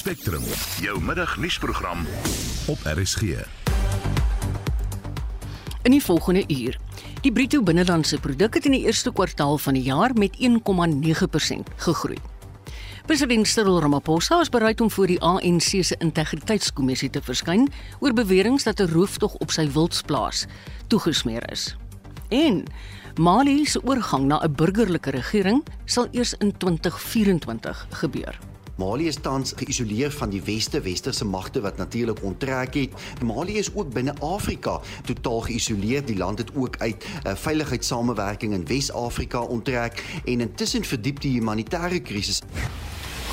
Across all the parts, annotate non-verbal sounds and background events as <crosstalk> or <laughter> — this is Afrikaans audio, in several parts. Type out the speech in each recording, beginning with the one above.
Spectrum, jou middagnuusprogram op RSG. In die volgende uur. Die bruto binnelandse produk het in die eerste kwartaal van die jaar met 1,9% gegroei. President Cyril Ramaphosa is bereid om voor die ANC se integriteitskommissie te verskyn oor beweringe dat 'n rooftog op sy wildsplaas toegesmeer is. En Mali se oorgang na 'n burgerlike regering sal eers in 2024 gebeur. Mali is tans geïsoleer van die weste westerse magte wat natuurlik onttrek het. Mali is ook binne Afrika totaal geïsoleer. Die land het ook uit uh, veiligheidssamewerking in Wes-Afrika onttrek en intussen verdiep die humanitêre krisis.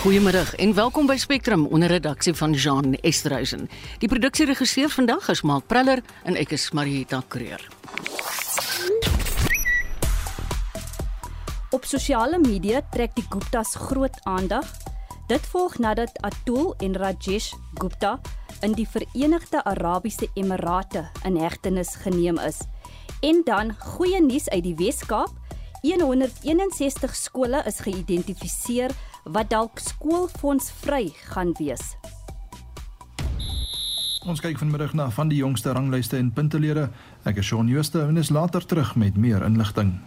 Goeiemiddag en welkom by Spectrum onder redaksie van Jean Esterhuizen. Die produksieregisseur vandag is Mark Preller en ek is Marieta Kreer. Op sosiale media trek die Guptas groot aandag. Dit volg nadat Atul en Rajesh Gupta in die Verenigde Arabiese Emirate in hegtenis geneem is. En dan goeie nuus uit die Wes-Kaap. 161 skole is geïdentifiseer wat dalk skoolfondsvry gaan wees. Ons kyk vanmiddag na van die jongste ranglyste en puntelere. Ek is Shaun Jooste en is later terug met meer inligting.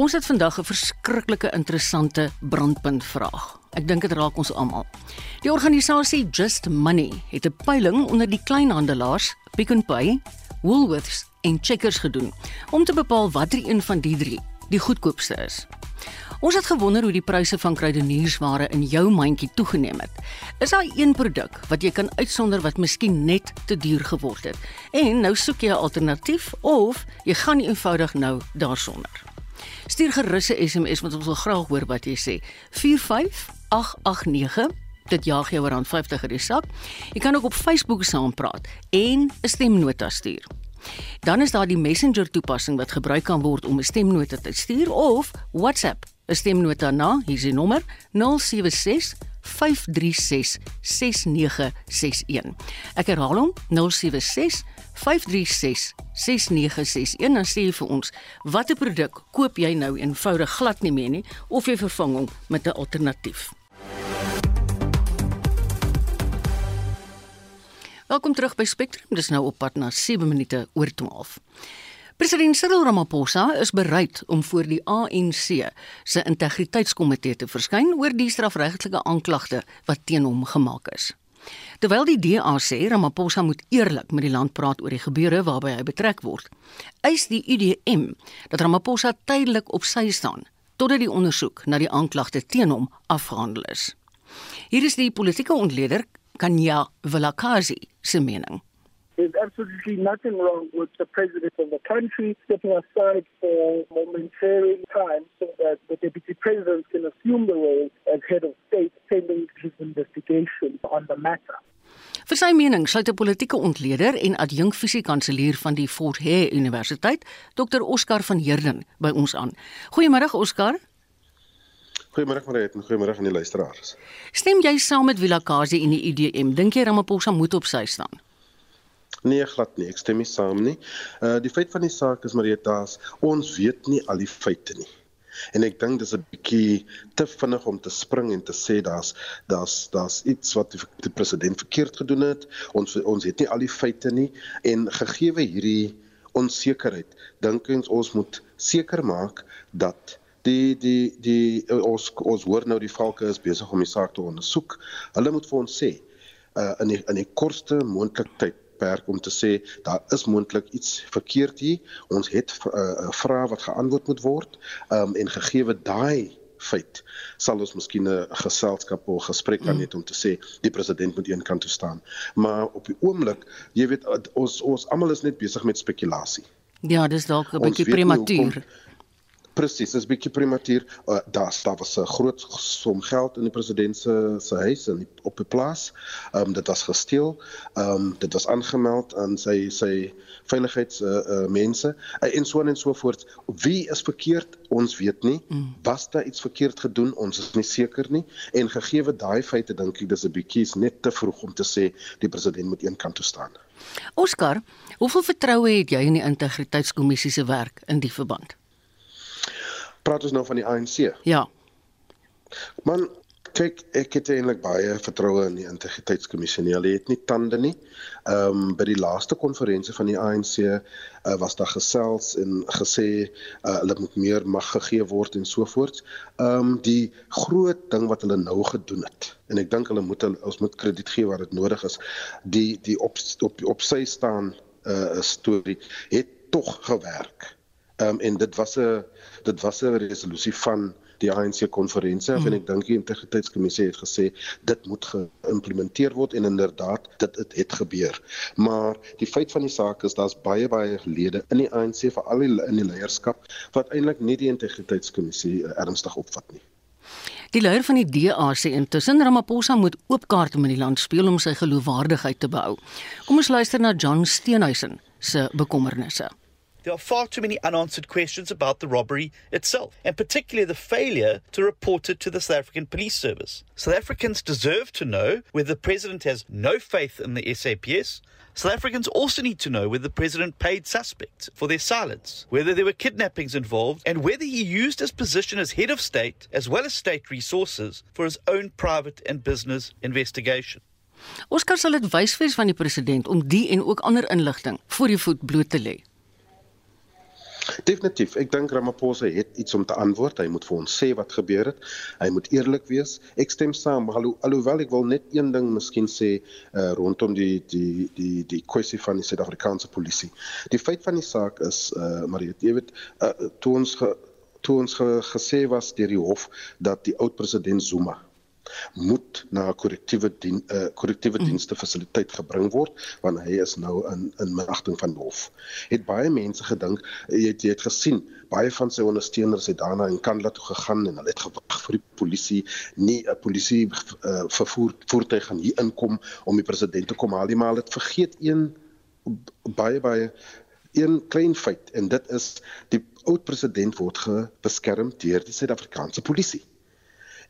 Ons het vandag 'n verskriklike interessante brandpunt vraag. Ek dink dit raak ons almal. Die organisasie Just Money het 'n peiling onder die kleinhandelaars, Pick n Pay, Woolworths en Checkers gedoen om te bepaal watter een van die drie die goedkoopste is. Ons het gewonder hoe die pryse van kruideniersware in jou mandjie toegeneem het. Is daar een produk wat jy kan uitsonder wat miskien net te duur geword het? En nou soek jy 'n alternatief of jy gaan eenvoudig nou daarsonder. Stuur gerus 'n SMS want ons wil graag hoor wat jy sê. 45889 Dit jaag jou rand 50 in die sak. Jy kan ook op Facebook saampraat en 'n stemnota stuur. Dan is daar die Messenger toepassing wat gebruik kan word om 'n stemnota te stuur of WhatsApp 'n stemnota na, hier is die nommer 076 536 6961. Ek herhaal hom 076 536 6961 en sê vir ons watter produk koop jy nou eenvoudig glad nie meer nie of jy vervang hom met 'n alternatief. Welkom terug by Spectrum. Dis nou op pad na 7 minute oor 12. President Cyril Ramaphosa is bereid om voor die ANC se integriteitskomitee te verskyn oor die strafregtelike aanklagte wat teen hom gemaak is. Terwyl die DA sê Ramaphosa moet eerlik met die land praat oor die gebeure waarby hy betrek word, eis die UDM dat Ramaphosa tydelik op sy staan totdat die ondersoek na die aanklagte teen hom afgehandel is. Hier is die politieke ontleder Kanya Vilakazi se mening. There's absolutely nothing wrong with the president of the country stepping aside for momentary time so that the deputy president can assume the role as head of state pending his investigation on the matter. Vir sy mening sluit 'n politieke ontleder en adjunkfisiekanselier van die Fort Hare Universiteit, Dr Oscar van Heerden, by ons aan. Goeiemôre Oscar. Goeiemôre Mariet en goeiemôre aan die luisteraars. Stem jy saam met Vilakazi en die IDM? Dink jy Ramaphosa moet op sy staan? Nee, glad nie. Ek stem nie saam nie. Uh die feit van die saak is Marietas, ons weet nie al die feite nie. En ek dink dis 'n bietjie te vinnig om te spring en te sê daar's daar's daar's iets wat die, die president verkeerd gedoen het. Ons ons het nie al die feite nie en gegee hierdie onsekerheid, dink ons ons moet seker maak dat die die die ons ons hoor nou die valke is besig om die saak te ondersoek. Hulle moet vir ons sê uh in die in die kortste moontlike tyd beperk om te sê daar is moontlik iets verkeerd hier. Ons het 'n uh, uh, vraag wat geantwoord moet word. Um en gegee daai feit sal ons miskien 'n geselskap of gesprek kan hê om te sê die president moet een kant toe staan. Maar op die oomblik, jy weet ons ons almal is net besig met spekulasie. Ja, dis dalk 'n bietjie prematuur. Presies, dis bietjie prematuur. Uh, daar daar was 'n groot som geld in die president se se huis in die, op die plaas. Ehm um, dit was gesteel. Ehm um, dit was aangemeld aan sy sy veiligheids uh, uh, mense uh, en so en so voort. Wie is verkeerd? Ons weet nie. Mm. Was daar iets verkeerd gedoen? Ons is nie seker nie. En gegee daai feite dink ek dis 'n bietjie net te vroeg om te sê die president moet een kant toe staan. Oscar, hoeveel vertroue het jy in die integriteitskommissie se werk in die verband? Praat ons nou van die ANC. Ja. Man, Kyk, ek het eintlik baie vertroue in die integriteitskommissie. Hulle het nie tande nie. Ehm um, by die laaste konferensie van die ANC uh, was daar gesels en gesê uh, hulle moet meer mag gegee word en so voort. Ehm um, die groot ding wat hulle nou gedoen het en ek dink hulle moet ons moet krediet gee waar dit nodig is. Die die op op, op sy staan 'n uh, storie het tog gewerk. Ehm um, en dit was 'n dit was 'n resolusie van die ANC konferensie mm. en ek dink die integriteitskommissie het gesê dit moet geïmplementeer word en inderdaad dit het, het gebeur. Maar die feit van die saak is daar's baie baie lede in die ANC veral in die leierskap wat eintlik nie die integriteitskommissie uh, ernstig opvat nie. Die leier van die DA sê intussen Ramaphosa moet oop kaarte met die land speel om sy geloofwaardigheid te behou. Kom ons luister na John Steenhuisen se bekommernisse. There are far too many unanswered questions about the robbery itself, and particularly the failure to report it to the South African Police Service. South Africans deserve to know whether the president has no faith in the SAPS. South Africans also need to know whether the president paid suspects for their silence, whether there were kidnappings involved, and whether he used his position as head of state as well as state resources for his own private and business investigation. Oscar sal dit wys wees van die president om die en ook ander inligting voor die voet bloot te lê. Definitief. Ek dink Ramaphosa het iets om te antwoord. Hy moet vir ons sê wat gebeur het. Hy moet eerlik wees. Ek stem saam. Hallo, alhoewel ek wil net een ding miskien sê uh, rondom die die die die kwessie van die Suid-Afrikaanse polisie. Die feit van die saak is uh eh, Marie, jy weet, uh, toe ons ge, toe ons ge, gesê was deur die hof dat die oud president Zuma moet na 'n korrektiewe dien uh, korrektiewe mm. dienste fasiliteit gebring word want hy is nou in in minagting van hof. Het baie mense gedink jy het jy het gesien baie van sy ondersteuners het daarna in Kandla toe gegaan en hulle het gewag vir die polisie nie 'n polisie uh, vervoer voertuig gaan hier inkom om die president te kom haal nie maar dit vergeet een baie baie een klein feit en dit is die oud president word beskerm deur die Suid-Afrikaanse polisie.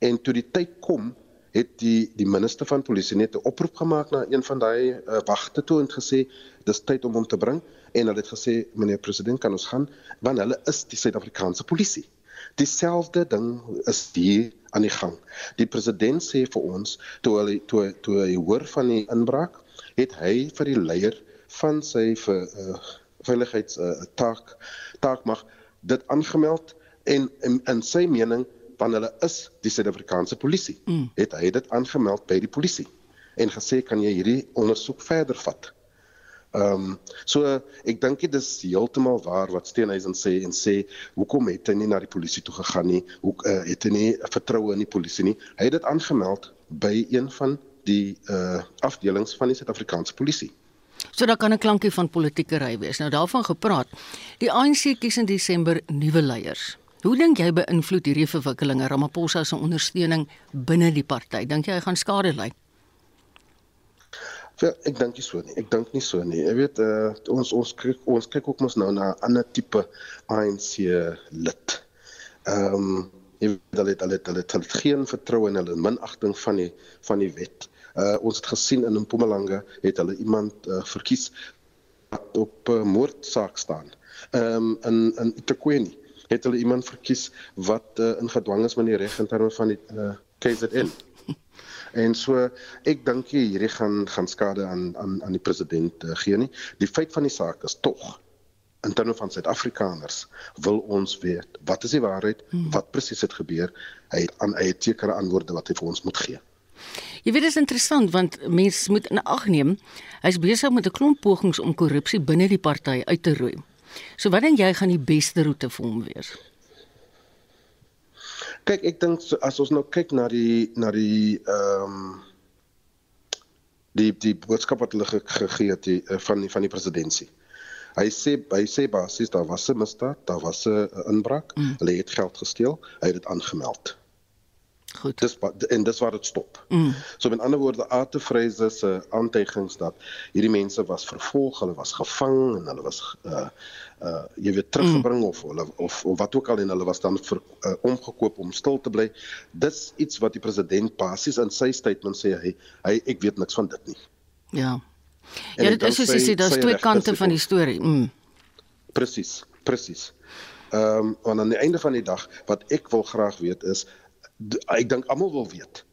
En toe die tyd kom, het die die minister van polisie net 'n oproep gemaak na een van daai uh, wagte toe en gesê dis tyd om hom te bring en hulle het gesê meneer president kan ons gaan want hulle is die Suid-Afrikaanse polisie. Dieselfde ding is hier aan die gang. Die president sê vir ons toe hy toe toe hy hoor van die inbraak, het hy vir die leier van sy vir uh, veiligheids uh, taak taak mag dit aangemeld en in, in sy mening want hulle is die Suid-Afrikaanse polisie. Mm. Het hy dit aangemeld by die polisie en gesê kan jy hierdie ondersoek verder vat. Ehm um, so ek dink dit is heeltemal waar wat Steenhuisen sê en sê hoekom het hy nie na die polisie toe gegaan nie? Hoe uh, het hy nie vertroue in die polisie nie? Hy het dit aangemeld by een van die uh afdelings van die Suid-Afrikaanse polisie. So daar kan 'n klankie van politieke ry wees. Nou daarvan gepraat. Die ANC kies in Desember nuwe leiers. Hoe dink jy beïnvloed hierdie verwikkelinge Ramaphosa se ondersteuning binne die party? Dink jy hy gaan skade ly? Ja, ek dink nie so nie. Ek dink nie so nie. Jy weet uh, ons ons kyk ons kyk ook mos nou na 'n ander tipe ANC lid. Ehm um, jy weet hulle het hulle het, hulle het geen vertroue in hulle minagting van die van die wet. Uh ons het gesien in Mpumalanga het hulle iemand uh, verkies wat op uh, moordsaak staan. Ehm um, in in Itakwini het hulle iemand verkies wat uh, in gedwang is met die reg in terme van die uh, eh, KZN. <laughs> En so ek dink hierdie gaan gaan skade aan aan aan die president uh, gee nie. Die feit van die saak is tog in terme van Suid-Afrikaners wil ons weet wat is die waarheid, hmm. wat presies het gebeur. Hy het aan hy het sekere antwoorde wat hy vir ons moet gee. Jy weet dit is interessant want mense moet in ag neem hy's besig met 'n klomp pogings om korrupsie binne die party uit te roei. So wat dink jy gaan die beste roete vir hom wees? Kyk, ek dink so, as ons nou kyk na die na die ehm um, die die boodskap wat hulle gegee het die, eh, van die van die presidentskap. Hy sê hy sê basies daar was 'n misdaad, daar was 'n inbraak, mm. hulle het geld gesteel, hy het dit aangemeld. Goed. Dis en dis waar dit stop. Mm. So met ander woorde Arte Freise se aantuigings dat hierdie mense was vervolg, hulle was gevang en hulle was uh uh jy weet teruggebring mm. of hulle of, of wat ook al en hulle was dan vir uh, omgekoop om stil te bly. Dis iets wat die president basies in sy statement sê hy hy ek weet niks van dit nie. Ja. En ja, dit is soos jy sê, daar's twee kante van die storie. Mm. Presies, presies. Ehm um, en aan die einde van die dag wat ek wil graag weet is ek dink almal wil weet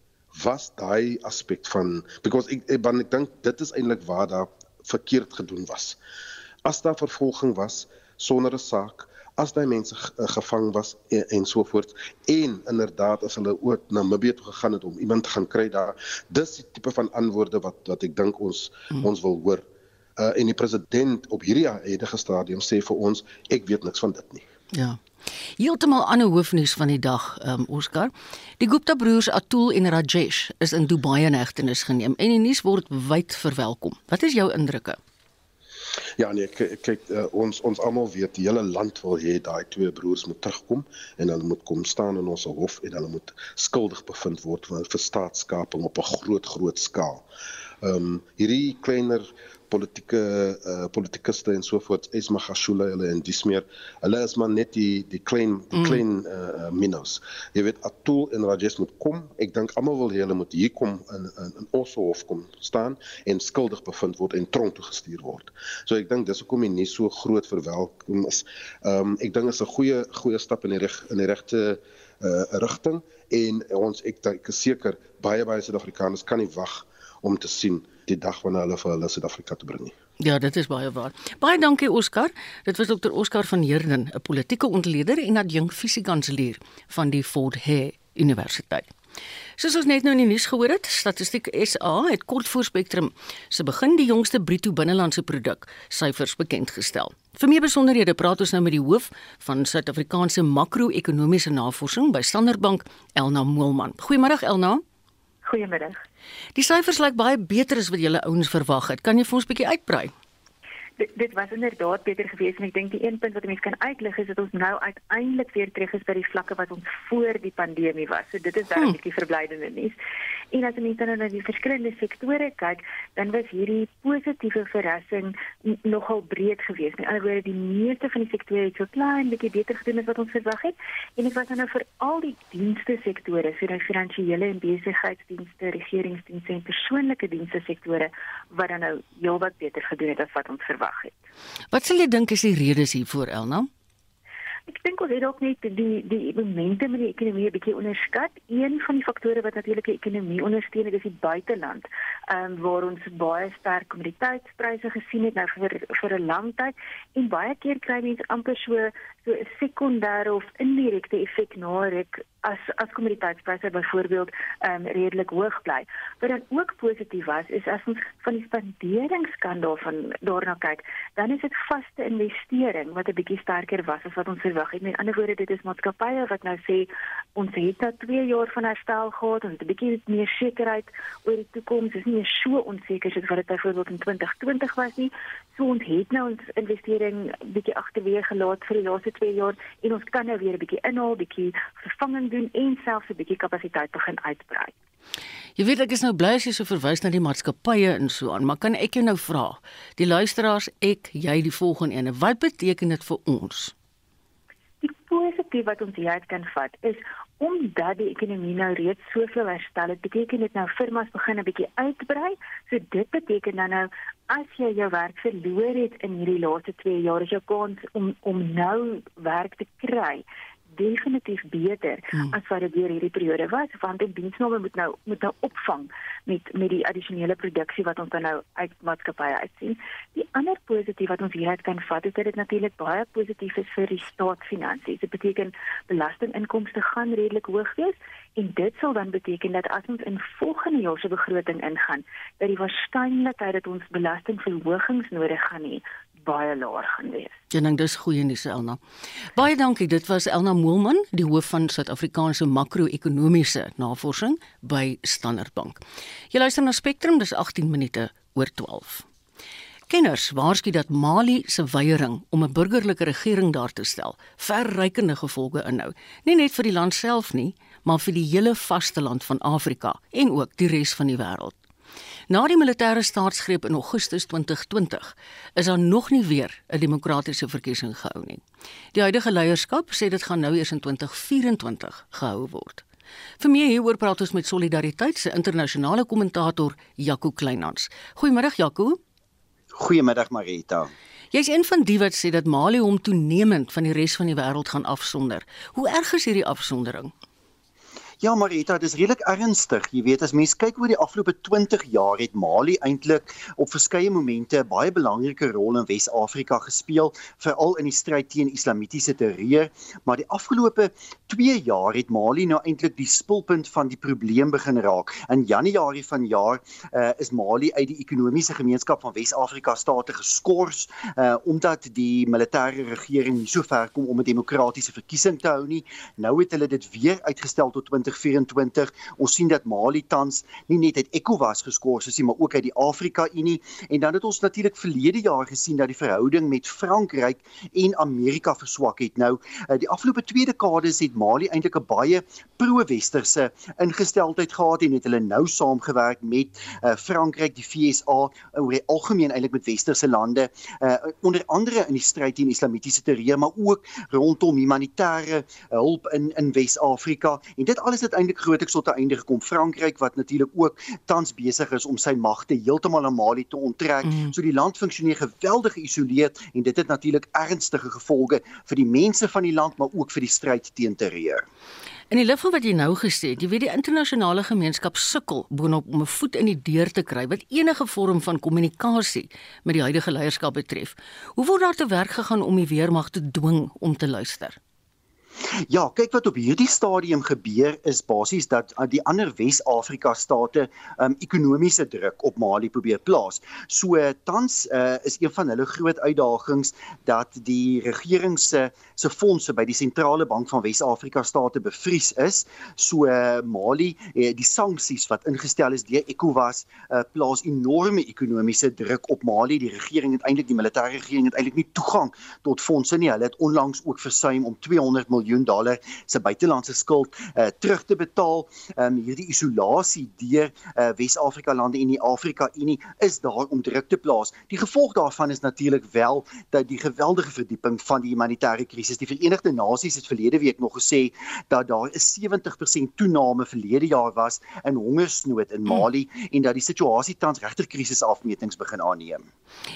was daai aspek van because ek ek, ek dink dit is eintlik waar daar verkeerd gedoen was. As daar vervolging was sonder 'n saak, as daai mense eh, gevang was en, en so voort en inderdaad as hulle ook na Namibië toe gegaan het om iemand te gaan kry daar, dis die tipe van antwoorde wat wat ek dink ons hmm. ons wil hoor. Uh, en die president op hierdie huidige stadium sê vir ons ek weet niks van dit nie. Ja. Heeltemal ander hoofnuus van die dag, um, Oscar. Die Gupta broers Atul en Rajesh is in Dubai in hegtenis geneem en die nuus word wyd verwelkom. Wat is jou indrukke? Ja nee, kyk uh, ons ons almal weet die hele land wil hê daai twee broers moet terugkom en hulle moet kom staan in ons hof en hulle moet skuldig bevind word vir staatskaping op 'n groot groot skaal. Ehm um, hierdie kleiner politieke uh, politikuste en so voort Esma Gashula hulle en dis meer hulle is maar net die die klein die mm. klein uh, minnows jy weet Atul en Rajesh moet kom. Ek dink almal wil hê hulle moet hier kom in in, in ons hof kom staan en skuldig bevind word en tronk toe gestuur word. So ek dink dis hoekom hy nie so groot verwelkom is. Um, ek dink is 'n goeie goeie stap in die reg in die regte uh, rigting. En ons ek ek is seker baie baie Suid-Afrikaners kan nie wag om te sien die dag wanneer hulle vir hulle Suid-Afrika te bring. Ja, dit is baie waar. Baie dankie Oscar. Dit was Dr. Oscar van Heerden, 'n politieke ontleder en adjunk fisiekanselier van die Fort Hare Universiteit. Soos ons net nou in die nuus gehoor het, Statistiek SA het kort voor Spectrum se begin die jongste bruto binnelandse produk syfers bekend gestel. Vir meer besonderhede praat ons nou met die hoof van Suid-Afrikaanse makro-ekonomiese navorsing by Standard Bank, Elna Moelman. Goeiemôre Elna. Goeiemiddag. Die syfers lyk baie beter as wat julle ouens verwag het. Kan jy vir ons 'n bietjie uitbrei? Dit, dit was inderdaad beter geweest en ek dink die een punt wat mense kan uitlig is dat ons nou uiteindelik weer terug is by die vlakke wat ons voor die pandemie was. So dit is baie hmm. verblydende nuus. En as mense dan na die verskillende sektore kyk, dan was hierdie positiewe verrassing nogal breed geweest. Met ander woorde, die meeste van die sektore het so klein bietjie beter gedoen as wat ons verwag het. En dit was dan nou vir al die dienste sektore, so die finansiële en besigheidsdienste, regeringsdienste en persoonlike dienste sektore wat dan nou heelwat beter gedoen het as wat ons verwag het. Wat sal jy dink is die redes hiervoor, Elna? Ek dink ons het ook net die die momentum in die ekonomie 'n bietjie onderskat. Een van die faktore wat natuurlik die ekonomie ondersteun, is die buiteland. Ehm um, waar ons baie sterk kommoditeitspryse gesien het nou vir vir 'n lang tyd en baie keer kry mense amper so so 'n sekondêre of indirekte effek na ruk as as kommoditeitspryse byvoorbeeld ehm um, redelik hoog bly. Wat dan ook positief was is as ons van die spanderingsskandaal van daarna kyk, dan is dit vaste investering wat 'n bietjie sterker was as wat ons verwag het. Met ander woorde, dit is maatskappye wat nou sê ons het nou 2 jaar van herstel gehad, ons het 'n bietjie meer sekerheid oor die toekoms. Dit is nie so onseker soos wat dit byvoorbeeld in 2020 was nie. So ons het nou ons investering bietjie agterweë gelaat vir die laaste 2 jaar en ons kan nou weer 'n bietjie inhaal, bietjie vervanging doen en selfs 'n bietjie kapasiteit begin uitbrei. Jy weet ek is nou bly as jy so verwys na die maatskappye en so aan, maar kan ek jou nou vra, die luisteraars, ek, jy die volgende ene, wat beteken dit vir ons? Die positief wat ons hieruit kan vat is omdat die ekonomie nou reeds soveel herstel het, beteken dit nou firmas begin 'n bietjie uitbrei. So dit beteken dan nou as jy jou werk verloor het in hierdie laaste 2 jaar, is jou kans om om nou werk te kry definitief beter hmm. as wat dit deur hierdie periode was want die diensname moet nou moet nou opvang met met die addisionele produksie wat ons dan nou uit maatskappye uitsien. Die ander positief wat ons hieruit kan vat is dat dit natuurlik baie positief is vir die staatsfinansies. Dit beteken belastinginkomste gaan redelik hoog wees en dit sal dan beteken dat as ons in volgende jaar se begroting ingaan, dat die waarskynlikheid dat ons belastingverhogings nodig gaan hê baie laag gaan wees. Jy dink dis goeie nuus Elna. Baie dankie. Dit was Elna Moelman, die hoof van Suid-Afrikaanse makro-ekonomiese navorsing by Standard Bank. Jy luister na Spectrum, dis 18 minute oor 12. Kenners waarsku dat Mali se weiering om 'n burgerlike regering daar te stel verrykende gevolge inhou, nie net vir die land self nie, maar vir die hele vasteland van Afrika en ook die res van die wêreld. Na die militêre staatsgreep in Augustus 2020 is daar nog nie weer 'n demokratiese verkiesing gehou nie. Die huidige leierskap sê dit gaan nou eers in 2024 gehou word. Vir meer hieroor praat ons met Solidariteit se internasionale kommentator Jaco Kleinhans. Goeiemôre Jaco. Goeiemiddag Marita. Jy's een van die wat sê dat Mali hom toenemend van die res van die wêreld gaan afsonder. Hoe erg is hierdie afsondering? Ja, Marita, dis redelik ernstig. Jy weet, as mens kyk oor die afgelope 20 jaar het Mali eintlik op verskeie momente 'n baie belangrike rol in Wes-Afrika gespeel, veral in die stryd teen islamitiese terreur, maar die afgelope 2 jaar het Mali nou eintlik die spulpunt van die probleem begin raak. In Januarie vanjaar uh, is Mali uit die ekonomiese gemeenskap van Wes-Afrika state geskort uh, omdat die militêre regering nie so ver kom om 'n demokratiese verkiesing te hou nie. Nou het hulle dit weer uitgestel tot 2024. Ons sien dat Mali tans nie net uit ECOWAS geskort is nie, maar ook uit die Afrika Unie en dan het ons natuurlik verlede jaar gesien dat die verhouding met Frankryk en Amerika verswak het. Nou, eh, die afgelope twee dekades het Mali eintlik 'n baie pro-westerse ingesteldheid gehad en het hulle nou saamgewerk met uh, Frankryk, die VSA, oor die algemeen eintlik met westerse lande, uh, onder andere in die stryd teen islamitiese terreur, maar ook rondom humanitêre hulp in in Wes-Afrika en dit alles het eintlik grootliks tot 'n einde gekom. Frankryk wat natuurlik ook tans besig is om sy magte heeltemal aan Mali te onttrek. Mm. So die land funksioneer geweldig geïsoleerd en dit het natuurlik ernstige gevolge vir die mense van die land maar ook vir die stryd teen terreur. In die lig van wat jy nou gesê het, jy weet die internasionale gemeenskap sukkel boonop om 'n voet in die deur te kry wat enige vorm van kommunikasie met die huidige leierskap betref. Hoe word daar te werk gegaan om die weermag te dwing om te luister? Ja, kyk wat op hierdie stadium gebeur is basies dat uh, die ander Wes-Afrika state um ekonomiese druk op Mali probeer plaas. So tans uh, is een van hulle groot uitdagings dat die regering se se fondse by die sentrale bank van Wes-Afrika state bevries is. So uh, Mali, uh, die sanksies wat ingestel is deur ECOWAS, uh, plaas enorme ekonomiese druk op Mali. Die regering het eintlik die militêre regering het eintlik nie toegang tot fondse nie. Hulle het onlangs ook versuim om 200 miljoen miljoen dollar se buitelandse skuld uh, terug te betaal. Ehm um, hierdie isolasie deur uh, Wes-Afrika lande en die Afrika Unie is daar om druk te plaas. Die gevolg daarvan is natuurlik wel dat die geweldige verdieping van die humanitêre krisis. Die Verenigde Nasies het verlede week nog gesê dat daar 'n 70% toename verlede jaar was in hongersnood in Mali hmm. en dat die situasie tans regtig krisisafmetings begin aanneem.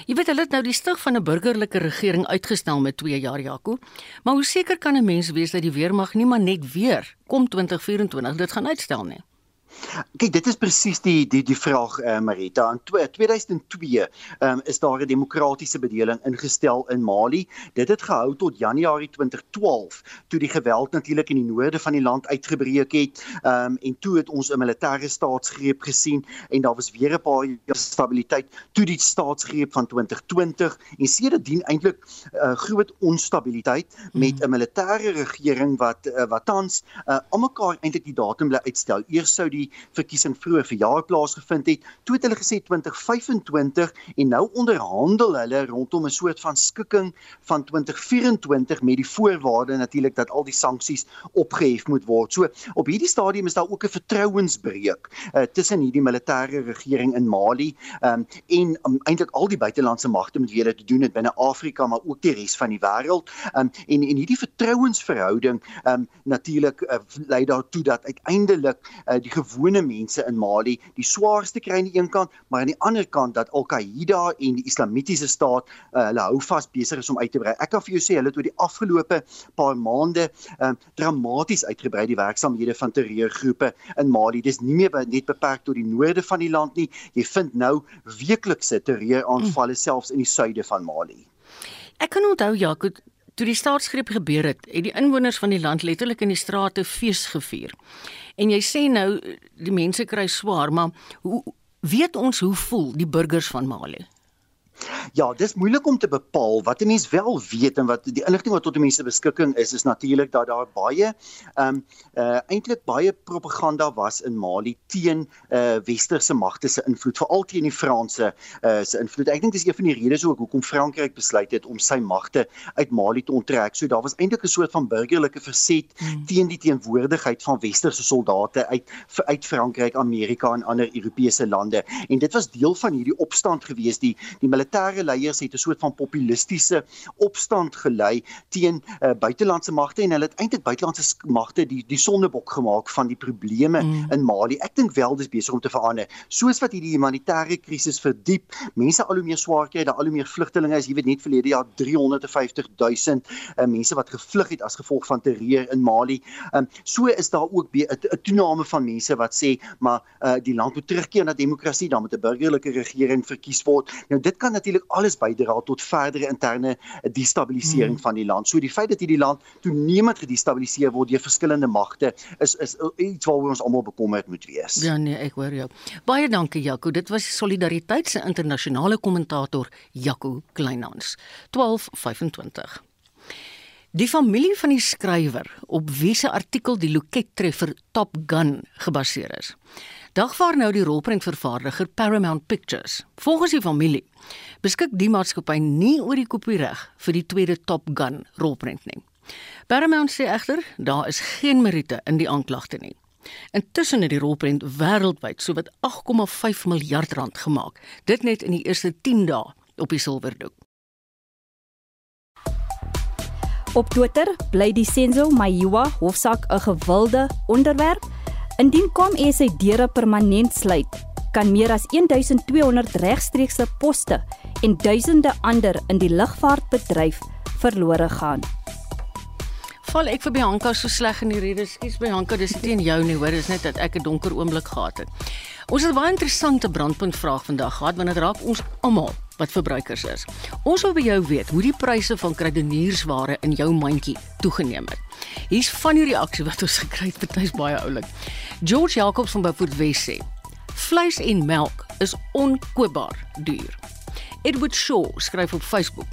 Jy weet hulle het nou die stig van 'n burgerlike regering uitgestel met 2 jaar Jaco. Maar hoe seker kan 'n mens wees dat die weermag nie maar net weer kom 2024 dit gaan uitstel nie. Kyk, dit is presies die die die vraag eh uh, Marita. In 2002 ehm um, is daar 'n demokratiese bedeling ingestel in Mali. Dit het gehou tot Januarie 2012 toe die geweld natuurlik in die noorde van die land uitgebreek het. Ehm um, en toe het ons 'n militêre staatsgreep gesien en daar was weer 'n paar jaar stabiliteit toe die staatsgreep van 2020 en sedertdien eintlik 'n uh, groot onstabiliteit met mm. 'n militêre regering wat uh, wat tans uh, almekaar eintlik die datum bly uitstel. Eers sou die verkiesing vroeër verjaar plaasgevind het. Toe het hulle gesê 2025 en nou onderhandel hulle rondom 'n soort van skikking van 2024 met die voorwaarde natuurlik dat al die sanksies opgehef moet word. So op hierdie stadium is daar ook 'n vertrouensbreuk uh, tussen hierdie militêre regering in Mali um, en um, eintlik al die buitelandse magte met wie hulle te doen het binne Afrika maar ook die res van die wêreld. Um, en en hierdie vertrouensverhouding um, natuurlik uh, lei daartoe dat uiteindelik uh, die gewone mense in Mali die swaarste kry aan die een kant, maar aan die ander kant dat Al-Qaeda en die Islamitiese staat uh, hulle hou vas besig is om uit te brei. Ek kan vir jou sê hulle het oor die afgelope paar maande um, dramaties uitgebrei die werksamehede van terreurgroepe in Mali. Dis nie meer net beperk tot die noorde van die land nie. Jy vind nou weeklikse terreuraanvalle selfs in die suide van Mali. Ek kan onthou Jaco Toe die staatsgreep gebeur het, het die inwoners van die land letterlik in die strate fees gevier. En jy sê nou die mense kry swaar, maar hoe weet ons hoe voel die burgers van Mali? Ja, dis moeilik om te bepaal wat 'n mens wel weet en wat die inligting wat tot die mense beskikking is is natuurlik dat daar baie ehm um, uh eintlik baie propaganda was in Mali teen uh westerse magte se invloed, veral teen die Franse uh se invloed. Ek dink dis een van die redes ook hoekom Frankryk besluit het om sy magte uit Mali te onttrek. So daar was eintlik 'n soort van burgerlike verset hmm. teen die teenwoordigheid van westerse soldate uit uit Frankryk, Amerika en ander Europese lande. En dit was deel van hierdie opstand gewees die die militêre militêre leiers het 'n soort van populistiese opstand gelei teen uh, buitelandse magte en hulle het eintlik buitelandse magte die die sondebok gemaak van die probleme mm. in Mali. Ek dink wel dis besig om te verander. Soos wat hierdie humanitêre krisis verdiep, mense al hoe meer swaar kry, daar al hoe meer vlugtelinge is. Jy weet net verlede jaar 350 000 uh, mense wat gevlug het as gevolg van terreur in Mali. Um, so is daar ook 'n toename van mense wat sê maar uh, die land moet terugkeer na demokrasie, dan moet 'n burgerlike regering verkies word. Nou dit kan natuurlik alles bydra tot verdere interne destabilisering hmm. van die land. So die feit dat hierdie land toenemend gedestabiliseer word deur verskillende magte is is iets waaroor ons almal bekommerd moet wees. Ja nee, ek hoor jou. Baie dankie Jaco. Dit was Solidariteit se internasionale kommentator Jaco Kleinhans. 1225 Die familie van die skrywer op wie se artikel die Loket treffer Top Gun gebaseer is. Dagvaar nou die rolprentvervaardiger Paramount Pictures. Volgens die familie beskik die maatskappy nie oor die kopiereg vir die tweede Top Gun rolprent nie. Paramount sê egter daar is geen meriete in die aanklagte nie. Intussen het die rolprent wêreldwyd sowat 8,5 miljard rand gemaak. Dit net in die eerste 10 dae op die silwerdoek. Op Twitter bly die Senzo Maiwa hofsaak 'n gewilde onderwerp. Indien kom e sy deure permanent sluit, kan meer as 1200 regstreekse poste en duisende ander in die lugvaartbedryf verlore gaan. Val ek vir Bianca so sleg in die rede, skuis Bianca, dis nie teen jou nie, hoor, dis net dat ek 'n donker oomblik gehad het. Ons het baie interessante brandpunt vraag vandag gehad want dit raak ons almal wat verbruikers is. Ons wil by jou weet hoe die pryse van kruideniersware in jou mandjie toegeneem het. Hier's van die reaksie wat ons gekry het, party's baie oulik. George Jacobs van Beaufort West sê: "Vleis en melk is onkoopbaar duur." Edward Shaw skryf op Facebook: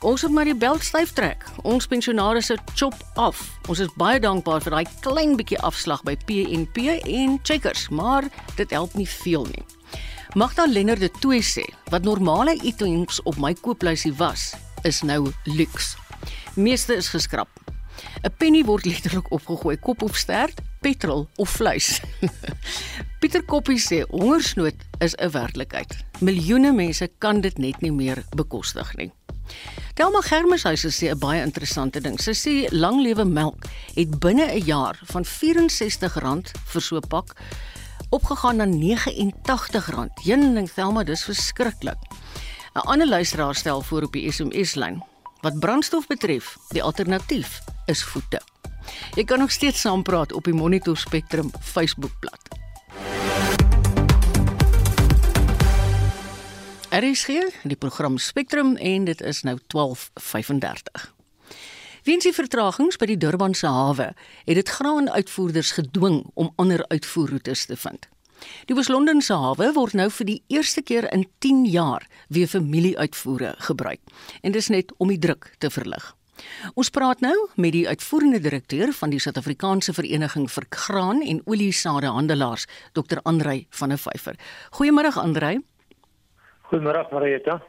Ons het maar die bel styf trek. Ons pensionaars se chop af. Ons is baie dankbaar vir daai klein bietjie afslag by PNP en Checkers, maar dit help nie veel nie. Magda Lennard de Tooi sê wat normale items op my kooplysie was, is nou luks. Meeste is geskraap. 'n Penny word letterlik opgegooi, kop of stert, petrol of vleis. <laughs> Pieter Koppie sê hongersnood is 'n werklikheid. Miljoene mense kan dit net nie meer bekostig nie. Telma Germeshuis sê 'n baie interessante ding. Sy sê lang lewe melk het binne 'n jaar van R64 vir so 'n pak opgegaan na R89. Een ding Telma, dis verskriklik. 'n Ander luisteraar stel voor op die SMS-lyn wat brandstof betref, die alternatief is voete. Jy kan nog steeds saampraat op die Monitor Spectrum Facebookblad. RSG, die program Spectrum en dit is nou 12:35. Weens die vertragings by die Durbanse hawe, het dit graanuitvoerders gedwing om ander uitvoerroetes te vind. Die Oos-Londense hawe word nou vir die eerste keer in 10 jaar weer familieuitvoere gebruik en dis net om die druk te verlig. Ons praat nou met die uitvoerende direkteur van die Suid-Afrikaanse Vereniging vir Graan en Oliesadehandelaars, Dr. Andrei van der Vyver. Goeiemôre Andrei. Goeiemôre Marieta.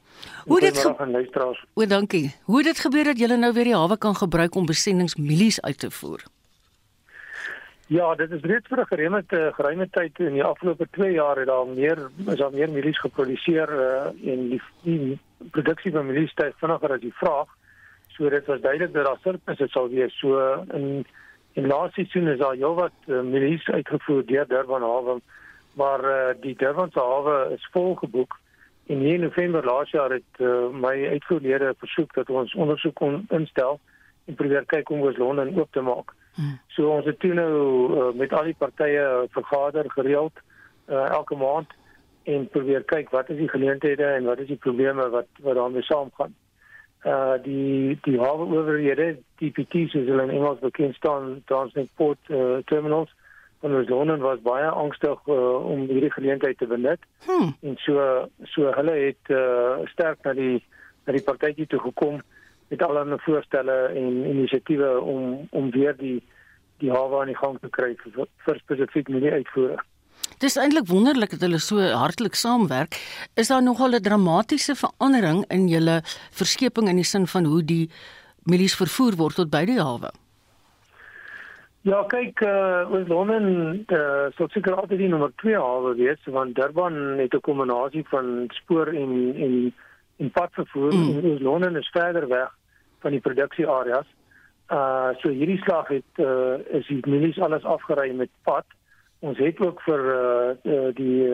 Hoe dit gebeur? O, dankie. Hoe dit gebeur dat julle nou weer die hawe kan gebruik om besendingsmielies uit te voer? Ja, dit is reeds vir 'n geruime geruime tyd in die afgelope 2 jaar het daar meer is daar meer mielies geproduseer uh, en die, die produksie van mielies styg vinniger as die vraag. So dit was duidelik dat daar surplus is sal wees. So in in laaste seisoen is daar heelwat uh, mielies uitgevoer deur Durban hawe, maar uh, die Durban se hawe is vol geboek. In in November laas jaar het uh, my uitvoerlede versoek dat ons ondersoek kon instel en probeer kyk hoe ons Londen oop te maak. Hmm. So ons het toe nou uh, met al die partye vergader gereeld uh, elke maand en probeer kyk wat is die geleenthede en wat is die probleme wat wat daarmee saamgaan. Uh die die hawe owerhede, DPT's soos hulle in Engels bekend staan, Transport uh, Terminals van ons lonen was baie angstig uh, om hierdie geleentheid te benut. Hmm. En so so hulle het uh, sterk na die na die partytjie toe gekom met allerlei voorstelle en inisiatiewe om om weer die die hawe aan die gang te kry vir, vir spesifiek milie uitvoere. Dis eintlik wonderlik dat hulle so hartlik saamwerk. Is daar nogal 'n dramatiese verandering in julle verskeping in die sin van hoe die milies vervoer word tot by die hawe? Ja, kyk, uh, ons Londen uh, sou seker altyd die nommer 2 hawe wees want Durban het 'n kombinasie van spoor en en en padvervoer mm. en Oos-London is verder weg van die produksieareas. Uh so hierdie slag het uh is die milies alles afgery met pad. Ons het ook vir uh die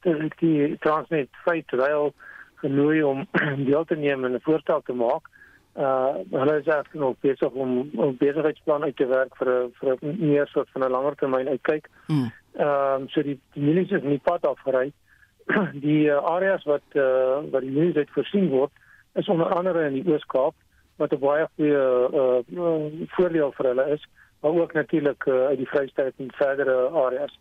die, die Transnet Freight Rail genooi om <clears throat> deel te neem en 'n voorstel te maak. Uh hulle is ek nog besig om 'n besigheidsplan uit te werk vir 'n vir 'n meer soort van 'n langer termyn uitkyk. Mm. Ehm um, so die, die milies is nie pad afgery. <clears throat> die uh, areas wat uh wat die milies uit voorsien word is onder andere in die Oos-Kaap wat 'n baie goeie uh, uh voordeel vir hulle is, maar ook natuurlik uh, uit die Vrystaat en verdere areas.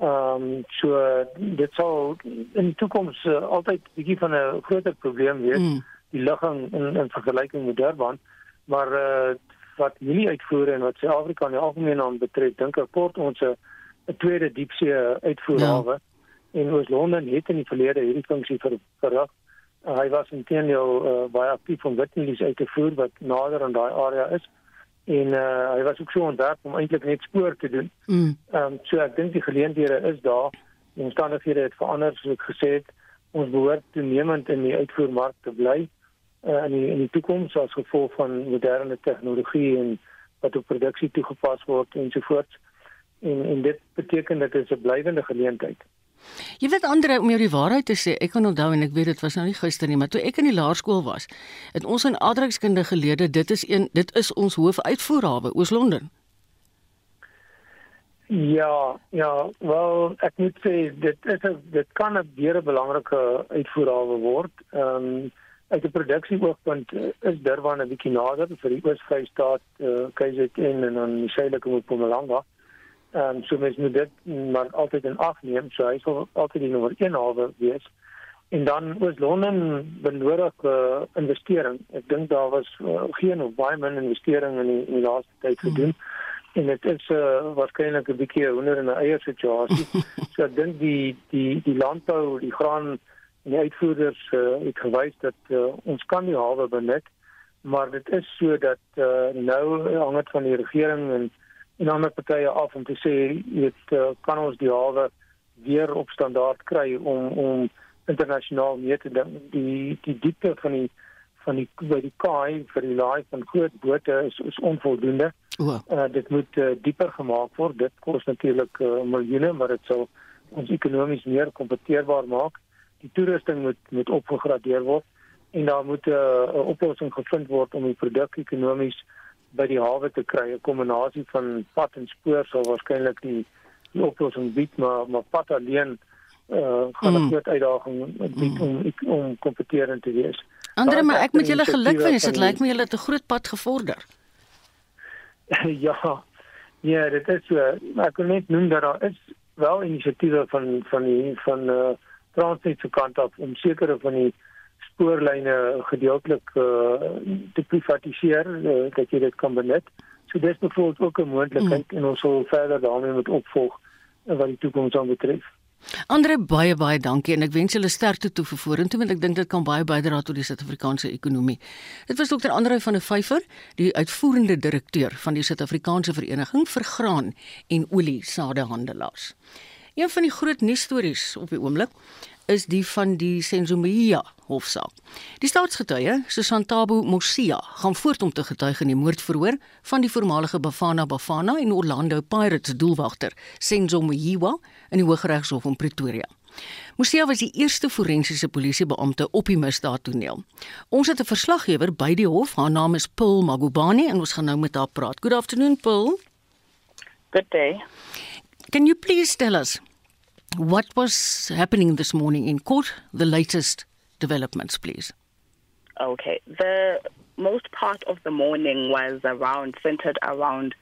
Ehm um, so dit sal in die toekoms uh, altyd 'n bietjie van 'n groter probleem wees, mm. Die ligging in, in vergelyking met Durban, maar uh wat hierdie uitvoere en wat Suid-Afrika in die algemeen aan betref, dink ek kort ons 'n tweede diepsee uitvoerhawe ja. en Oos-London het in die verlede hierdie funksie vir verrig Uh, hy was intendeel uh, baie aktief om witnelies uit te voer wat nader aan daai area is en uh, hy was ook so ontwerp om eintlik net spoor te doen. Mm. Ehm um, so ek dink die geleenthede is daar. Die omstandighede het verander soos ek gesê het. Ons behoort toenemend in die uitvoermark te bly uh, in die in die toekoms as gevolg van moderne tegnologie en wat op produksie toegepas word ensovoorts. En en dit beteken dat dit 'n blywende geleentheid is. Jy weet Andre om jou die waarheid te sê, ek kan onthou en ek weet dit was nou nie gister nie, maar toe ek in die laerskool was, het ons in aardrykskunde geleer dit is een dit is ons hoofuitvoerhawe Oos-London. Ja, ja, wel ek moet sê dit is dit kan 'n baie belangrike uitvoerhawe word. Ehm um, uit 'n produksieoogpunt is Durban 'n bietjie nader vir die Oos-Vrystaat, eh uh, KZN en dan die suidelike Mpumalanga. Ehm um, so mens moet dit maar altyd in ag neem. So hy sal altyd die nommer 1 hawe wees. En dan was Londen benodig uh, investering. Ek dink daar was uh, geen of baie min investering in die, in die laaste tyd hmm. gedoen. Hmm. En dit is uh, waarskynlik 'n bietjie honder in 'n eie situasie. <laughs> so ek dink die die die landbou, die graan en die uitvoerders uh, het gewys dat uh, ons kan die hawe benut, maar dit is so dat uh, nou hang dit van die regering en en ander partye af om te sê dit uh, kan ons die hawe weer op standaard kry om om internasionaal mee te ding die die diepte van die van die by die kaai vir die laai van groot bote is is onvoldoende. Uh, dit moet uh, dieper gemaak word. Dit kos natuurlik uh, miljoene, maar dit sal ons ekonomies meer kompeteerbaar maak. Die toerusting moet moet opgegradeer word en daar moet 'n uh, oplossing gevind word om die produk ekonomies by die hawe te kry. 'n Kombinasie van pad en spoor sal waarskynlik die, die oplossing bied, maar maar pad alleen uh, gaan 'n mm. groot uitdaging bied mm. om om kompeterend te wees. Andre, maar ek moet julle gelukwens. Dit lyk my julle het 'n groot pad gevorder. <laughs> ja. Ja, dit is so. Ek kan net noem dat daar is wel inisiatiewe van van die van eh uh, Transnet se kant af om sekere van die spoorlyne gedeeltelik uh, te privatiseer uh, dat jy dit kan benut. So dis bijvoorbeeld ook 'n moontlikheid mm. en ons sal verder daarmee moet opvolg uh, wat die toekoms aanbetref. Andre baie baie dankie en ek wens julle sterkte toe vir vorentoe want ek dink dit kan baie bydra tot die Suid-Afrikaanse ekonomie. Dit was dokter Andre van der Vyver, die uitvoerende direkteur van die Suid-Afrikaanse Vereniging vir Graan en Olie Sadehandelaars. Een van die groot nuusstories op die oomblik is die van die Senzumia hofsaak. Die staatsgetuie, Susantabo Mosia, gaan voort om te getuig in die moordverhoor van die voormalige Bafana Bafana en Orlando Pirates doelwagter, Senzumia, in die Hooggeregshof in Pretoria. Mosia was die eerste forensiese polisiebeampte op die misdaadtoneel. Ons het 'n verslaggewer by die hof, haar naam is Paul Magubani en ons gaan nou met haar praat. Good afternoon, Paul. Good day. Can you please tell us What was happening this morning in court? The latest developments, please. Okay. The most part of the morning was around, centered around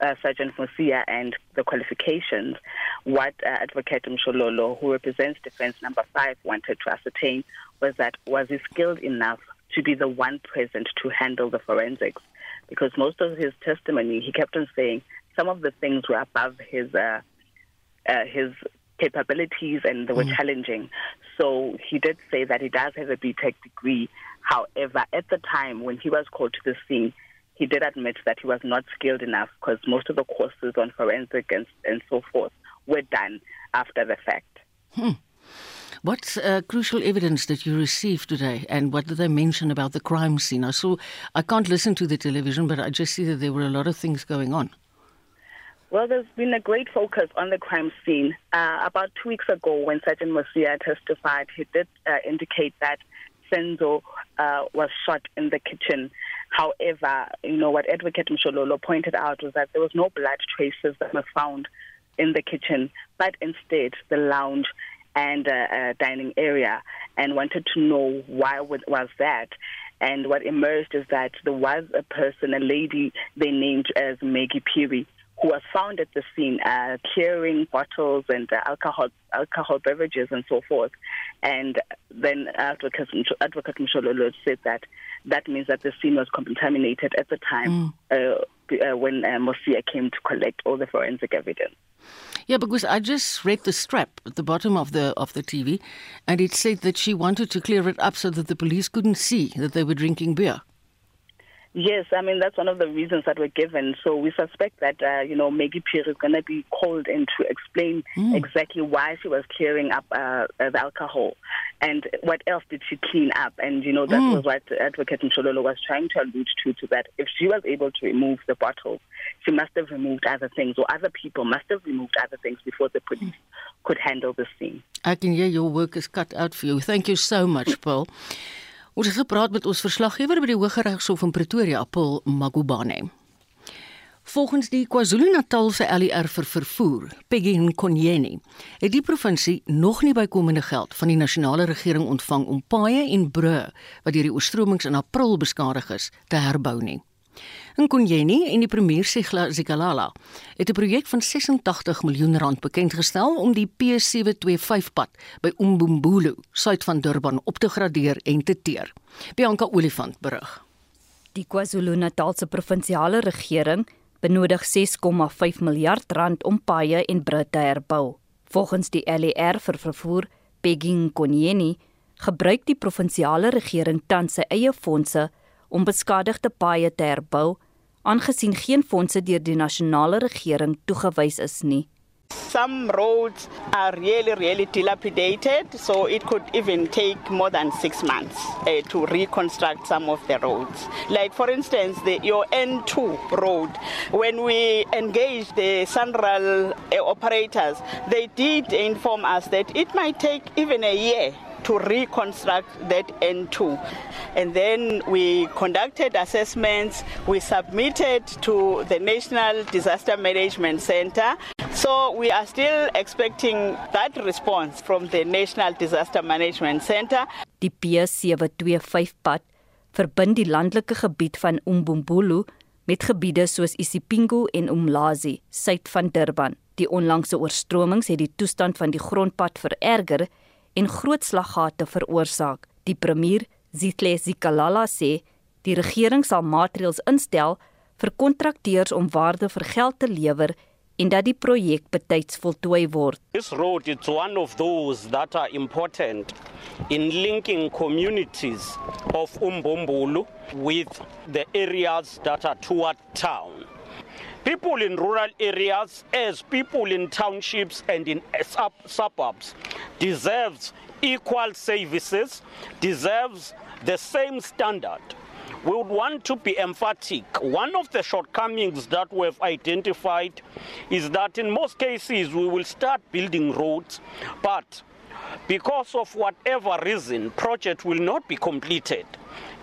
uh, Sergeant Mosia and the qualifications. What uh, Advocate Mshololo, who represents defense number five, wanted to ascertain was that was he skilled enough to be the one present to handle the forensics? Because most of his testimony, he kept on saying some of the things were above his uh, uh his capabilities and they were mm. challenging. So he did say that he does have a BTEC degree. However, at the time when he was called to the scene, he did admit that he was not skilled enough because most of the courses on forensic and, and so forth were done after the fact. Hmm. What uh, crucial evidence did you receive today, and what did they mention about the crime scene? I saw, I can't listen to the television, but I just see that there were a lot of things going on. Well, there's been a great focus on the crime scene. Uh, about two weeks ago, when Sergeant Mosia testified, he did uh, indicate that Senzo uh, was shot in the kitchen. However, you know what Advocate Mshololo pointed out was that there was no blood traces that were found in the kitchen, but instead the lounge and uh, uh, dining area, and wanted to know why was that. And what emerged is that there was a person, a lady they named as Maggie Peary, who was found at the scene uh, carrying bottles and uh, alcohol alcohol beverages and so forth. And then Advocate, Advocate Mshololo said that that means that the scene was contaminated at the time mm. uh, uh, when uh, Mosia came to collect all the forensic evidence. Yeah, because I just read the strap at the bottom of the of the TV, and it said that she wanted to clear it up so that the police couldn't see that they were drinking beer. Yes, I mean that's one of the reasons that were given. So we suspect that uh, you know Maggie Pierre is going to be called in to explain mm. exactly why she was clearing up uh, the alcohol and what else did she clean up. And you know that mm. was what Advocate Mshololo was trying to allude to. To that, if she was able to remove the bottles, she must have removed other things, or other people must have removed other things before the police mm. could handle the scene. I can hear your work is cut out for you. Thank you so much, Paul. Ons het gepraat met ons verslaggewer by die Hooggeregshof in Pretoria, Paul Magubane. Volgens die KwaZulu-Natalse LER vir vervoer, Peggy Nkonyeni, het die provinsie nog nie bykomende geld van die nasionale regering ontvang om paaie en brûe wat deur die oorstromings in April beskadig is, te herbou nie. Nkonyeni en die premier Sigla Zikalala het 'n projek van 86 miljoen rand bekendgestel om die P725 pad by Umbumbulu, suid van Durban, op te gradeer en te teer. Bianca Olifant berig. Die KwaZulu-Natalse provinsiale regering benodig 6,5 miljard rand om paaie en brûe te herbou. Volgens die LER vir vervoer, Peggy Nkonyeni, gebruik die provinsiale regering tans sy eie fondse om beskadigde paaie te herbou aangesien geen fondse deur die nasionale regering toegewys is nie. Some roads are really, really dilapidated, so it could even take more than six months uh, to reconstruct some of the roads. Like, for instance, the, your N2 road, when we engaged the Sunral uh, operators, they did inform us that it might take even a year to reconstruct that N2. And then we conducted assessments, we submitted to the National Disaster Management Center. So we are still expecting that response from the National Disaster Management Center. Die P725 pad verbind die landelike gebied van Umbumbulu met gebiede soos Isipingo en Umlazi, suid van Durban. Die onlangse oorstromings het die toestand van die grondpad vererger en groot slaggate veroorsaak. Die premier, Zitle Zikalala sê, die regering sal maatreëls instel vir kontrakteurs om waarde vir geld te lewer en dat die projek betyds voltooi word. This road is one of those that are important in linking communities of Umbombulu with the areas that are toward town. People in rural areas, as people in townships and in sub- suburbs, deserves equal services, deserves the same standard. We would want to be emphatic. One of the shortcomings that we've identified is that in most cases we will start building roads, but because of whatever reason, project will not be completed.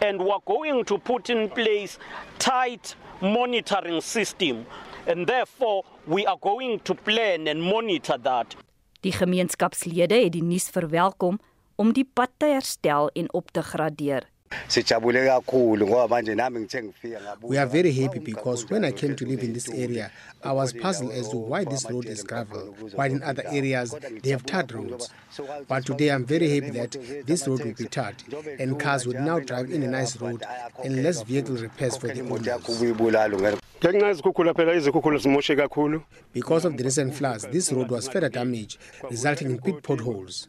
And we're going to put in place tight monitoring system and therefore we are going to plan and monitor that. Die gemeenskapslede het die nuus verwelkom om die pad te herstel en op te gradeer. Sijabule kakhulu ngoba manje nami ngithe ngifika We are very happy because when I came to live in this area, I was puzzled as to why this road is gravel, while in other areas they have tarred roads. But today I'm very happy that this road will be tarred, and cars will now drive in a nice road and less vehicle repairs for the owners. Ngenxa yezikhukhula phela izikhukhula zimoshe kakhulu Because of the recent floods, this road was further damaged, resulting in big potholes.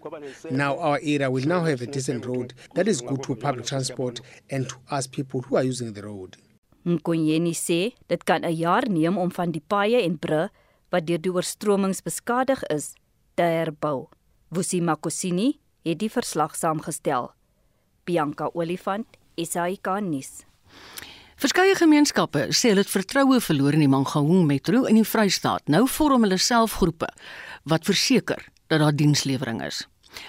Now our area will now have a decent road that is good to public transport and to us people who are using the road. Nkonyeni sê dit kan 'n jaar neem om van die paaie en brûe wat deur die oorstromings beskadig is, te herbou. Vusi Makosini, het die verslag saamgestel. Bianca Olifant, SAK nuus. Verskeie gemeenskappe sê hulle het vertroue verloor in die Mangaung Metro in die Vrystaat. Nou vorm hulle selfgroepe wat verseker dat daar dienslewering is.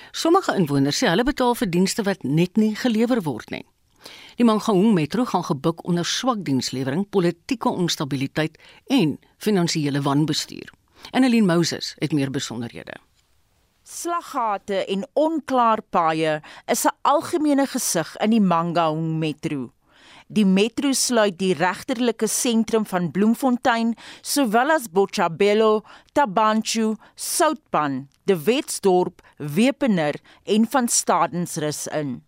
Sommige inwoners sê hulle betaal vir dienste wat net nie gelewer word nie. Die Mangaung Metro gaan gebuk onder swak dienslewering, politieke onstabiliteit en finansiële wanbestuur. Annelien Moses het meer besonderhede. Slaggate en onklaar paaie is 'n algemene gesig in die Mangaung Metro. Die metro sluit die regterlike sentrum van Bloemfontein sowel as Botshabelo, Tabanchu, Soutpan, De Wetsdorp, Wepener en van Stadensrus in.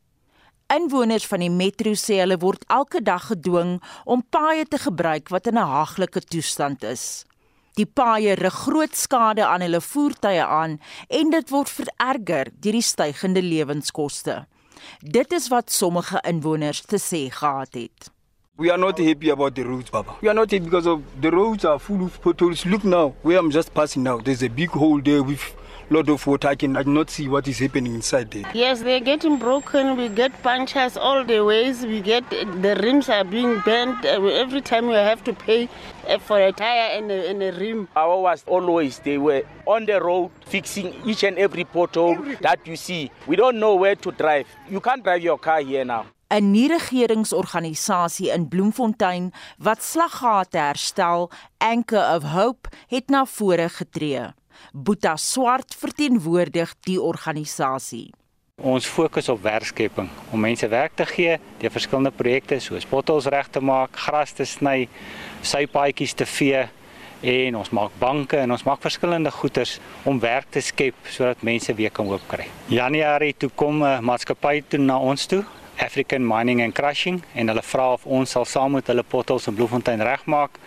Inwoners van die metro sê hulle word elke dag gedwing om paaie te gebruik wat in 'n haaglike toestand is. Die paaie rig groot skade aan hulle voertuie aan en dit word vererger deur die stygende lewenskoste. Dit is wat sommige inwoners te sê gehad het. We are not happy about the roads, Baba. We are not happy because of the roads are full of potholes. Look now, where I'm just passing now. There's a big hole there with lot of water. I can I cannot see what is happening inside there. Yes, they're getting broken. We get punctures all the ways. We get the rims are being bent. Every time we have to pay uh, for a tire and a, and a rim. Our was always they were on the road fixing each and every pothole that you see. We don't know where to drive. You can't drive your car here now. 'n nie-regeringsorganisasie in Bloemfontein wat slaggate herstel, Anchor of Hope, het na vore getree. Boeta Swart verteenwoordig die organisasie. Ons fokus op werkskeping om mense werk te gee deur verskillende projekte soos bottels reg te maak, gras te sny, sypaadjies te vee en ons maak banke en ons maak verskillende goederes om werk te skep sodat mense weer kan oopkry. Januarie toe kom 'n maatskappy toe na ons toe African Mining and Crushing en hulle vra of ons sal saam met hulle pottels in Bloemfontein regmaak.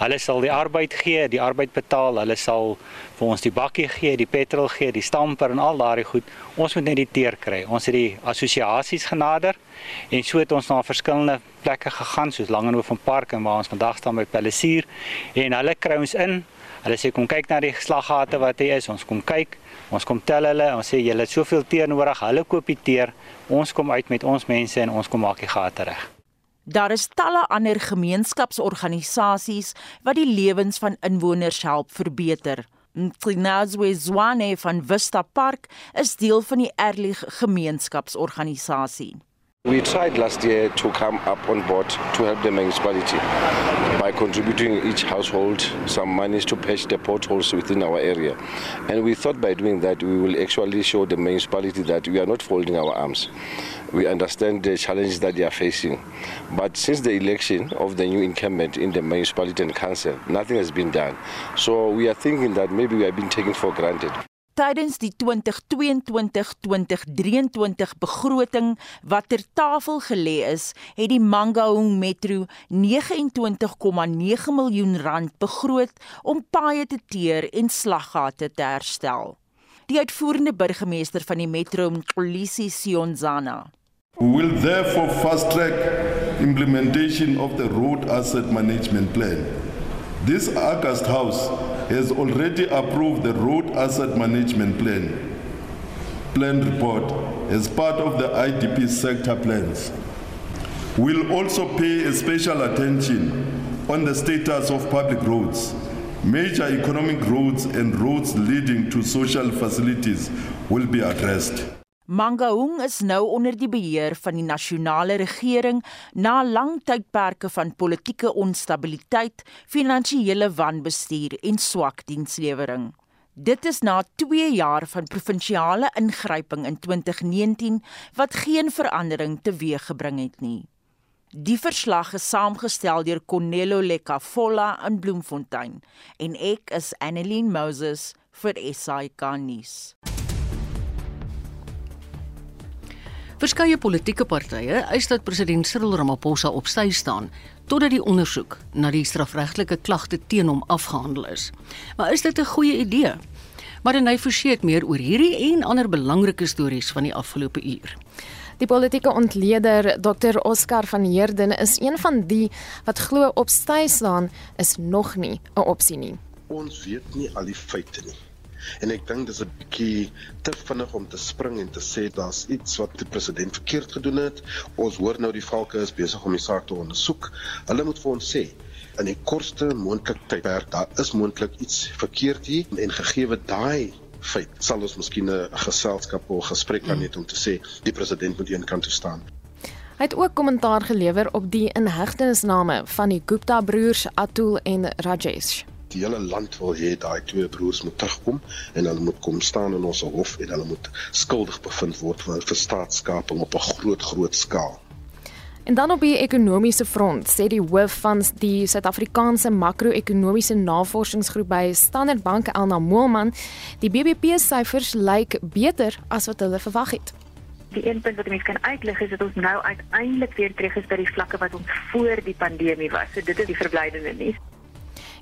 Hulle sal die arbeid gee, die arbeid betaal, hulle sal vir ons die bakkie gee, die petrol gee, die stamper en al daardie goed. Ons moet net die teer kry. Ons het die assosiasies genader en so het ons na verskillende plekke gegaan soos Langehoven Park en waar ons vandag staan by Palisier en hulle kry ons in. Hulle sê kom kyk na die slaggate wat hier is. Ons kom kyk. Ons kom tel hulle. Ons sê julle het soveel teer nodig. Hulle koop die teer. Ons kom uit met ons mense en ons kom maak die gate reg. Daar is talle ander gemeenskapsorganisasies wat die lewens van inwoners help verbeter. Trinazwe Zwane van Vista Park is deel van die Erlig gemeenskapsorganisasie. We tried last year to come up on board to help the municipality by contributing each household some monies to patch the potholes within our area. And we thought by doing that we will actually show the municipality that we are not folding our arms. We understand the challenges that they are facing. But since the election of the new incumbent in the municipality and council, nothing has been done. So we are thinking that maybe we have been taken for granted. Tydens die 2022-2023 begroting wat ter tafel gelê is, het die Mangaung Metro 29,9 miljoen rand begroot om paaie te teer en slaggate te herstel. Die uitvoerende burgemeester van die Metro, Polisi Sionzana. We will therefore fast track implementation of the road asset management plan. This August House has already approved the road asset management plan plan report as part of the IDP sector plans. We'll also pay a special attention on the status of public roads. Major economic roads and roads leading to social facilities will be addressed. Mangaung is nou onder die beheer van die nasionale regering na lang tydperke van politieke onstabiliteit, finansiële wanbestuur en swak dienslewering. Dit is na 2 jaar van provinsiale ingryping in 2019 wat geen verandering teweeggebring het nie. Die verslag is saamgestel deur Cornello Lecafolla in Bloemfontein en ek is Annelien Moses vir SAK nuus. Verskeie politieke partye eis dat president Cyril Ramaphosa op sy staan totdat die ondersoek na die strafregtelike klagte teen hom afgehandel is. Maar is dit 'n goeie idee? Maar hy verseker meer oor hierdie en ander belangrike stories van die afgelope uur. Die politieke ontleder Dr Oscar van Heerden is een van die wat glo op styf staan is nog nie 'n opsie nie. Ons weet nie al die feite nie. En ek dink dis 'n bietjie te vinnig om te spring en te sê daar's iets wat die president verkeerd gedoen het. Ons hoor nou die valke is besig om die saak te ondersoek. Hulle moet vir ons sê in die kortste moontlike tydperk daar is moontlik iets verkeerd hier en gegee daai feit sal ons miskien 'n geselskap of gesprek kan hê om te sê die president moet een kant toe staan. Hy het ook kommentaar gelewer op die inhegtenisname van die Gupta broers Atul en Rajesh. Die hele land wil hê daai twee broers moet terugkom en hulle moet kom staan in ons hof en hulle moet skuldig bevind word vir, vir staatskaping op 'n groot groot skaal. En dan op die ekonomiese front sê die hoof van die Suid-Afrikaanse makro-ekonomiese navorsingsgroep by Standard Bank Elna Moelman, die BBP syfers lyk beter as wat hulle verwag het. Die een punt wat mense kan uitlig is dat ons nou uiteindelik weer terug is by die vlakke wat ons voor die pandemie was. So dit is die verblydende nuus.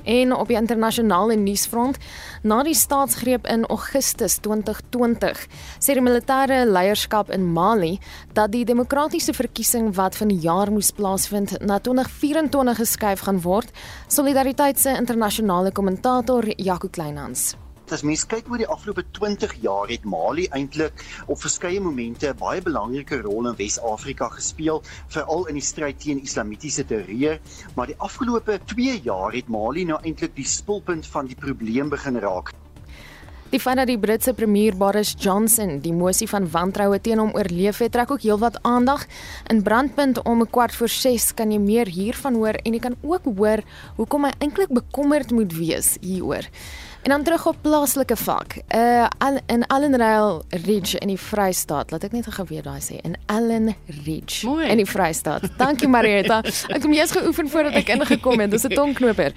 En op die internasionale nuusfront, na die staatsgreep in Augustus 2020, sê die militêre leierskap in Mali dat die demokratiese verkiesing wat van die jaar moes plaasvind na 2024 geskuif gaan word, Solidariteit se internasionale kommentator Jaco Kleinhans. As mens kyk oor die afgelope 20 jaar het Mali eintlik op verskeie momente 'n baie belangrike rol in Wes-Afrika gespeel, veral in die stryd teen islamitiese terreur, maar die afgelope 2 jaar het Mali nou eintlik die spulpunt van die probleem begin raak. Die feit dat die Britse premier Boris Johnson die mosie van wantroue teen hom oorleef het, trek ook heelwat aandag. In Brandpunt om 'n kwart voor 6 kan jy meer hiervan hoor en jy kan ook hoor hoekom hy eintlik bekommerd moet wees hieroor. En dan terug op plaaslike vlak. Uh in Allenrail Ridge in die Vrystaat. Laat ek net gou weer daai sê. In Allen Ridge Mooi. in die Vrystaat. Dankie Marieta. Ek het jous geoefen voordat ek ingekom het. Dis 'n tongknoper.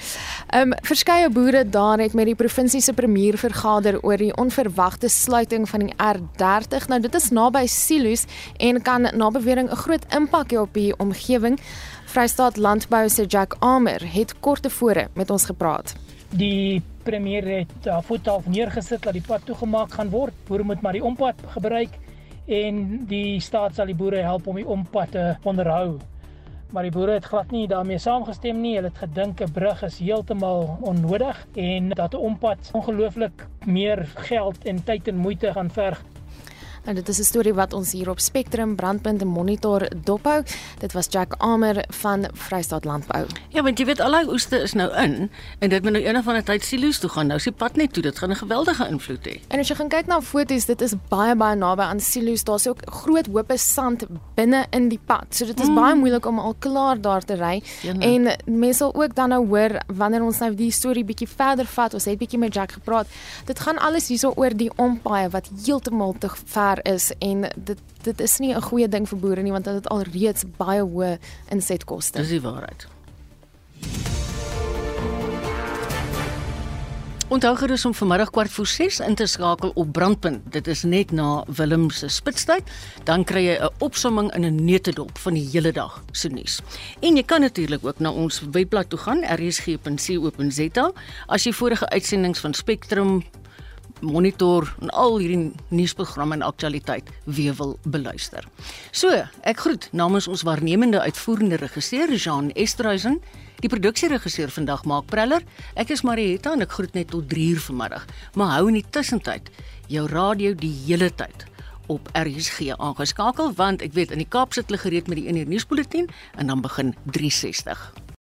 Um verskeie boere daar het met die provinsie se premier vergader oor die onverwagte sluiting van die R30. Nou dit is naby silo's en kan na bewering 'n groot impak hê op die omgewing. Vrystaat Landbou se Jack Amer het kort tevore met ons gepraat. Die premier het uh, voet half neergesit dat die pad toegemaak gaan word. Boere moet maar die ompad gebruik en die staat sal die boere help om die ompad te onderhou. Maar die boere het glad nie daarmee saamgestem nie. Hulle het gedink 'n brug is heeltemal onnodig en dat 'n ompad ongelooflik meer geld en tyd en moeite gaan verg. Nou dit is 'n storie wat ons hier op Spectrum brandpunt monitor dophou. Dit was Jack Amer van Vrystaat Landbou. Ja, want jy weet al die oeste is nou in en dit moet nou eendag van 'n tyd silo's toe gaan. Nou is die pad net toe. Dit gaan 'n geweldige invloed hê. En as jy gaan kyk na foto's, dit is baie baie naby aan silo's. Daar's ook groot hope sand binne in die pad. So dit is mm. baie moeilik om al klaar daar te ry. En mense sal ook dan nou hoor wanneer ons nou die storie bietjie verder vat. Ons het bietjie met Jack gepraat. Dit gaan alles hierso oor die ompaaie wat heeltemal te ver is en dit dit is nie 'n goeie ding vir boere nie want dit het al reeds baie hoë insetkoste. Dis die waarheid. Onthou om vanmiddag kwart voor 6 in te skakel op Brandpunt. Dit is net na Willem se spitstyd. Dan kry jy 'n opsomming in 'n neutedop van die hele dag se nuus. En jy kan natuurlik ook na ons webblad toe gaan, rsg.co.za, as jy vorige uitsendings van Spectrum monitor en al hierdie nuusprogramme en aktualiteit weer wil beluister. So, ek groet namens ons waarnemende uitvoerende regisseur Jean Esterhuizen, die produksieregisseur vandag Maak Preller. Ek is Marietta en ek groet net tot 3uur vanmiddag. Maar hou in die tussentyd jou radio die hele tyd op RSG aangeskakel want ek weet in die Kaap sit hulle gereed met die 1 uur nuusbulletin en dan begin 360.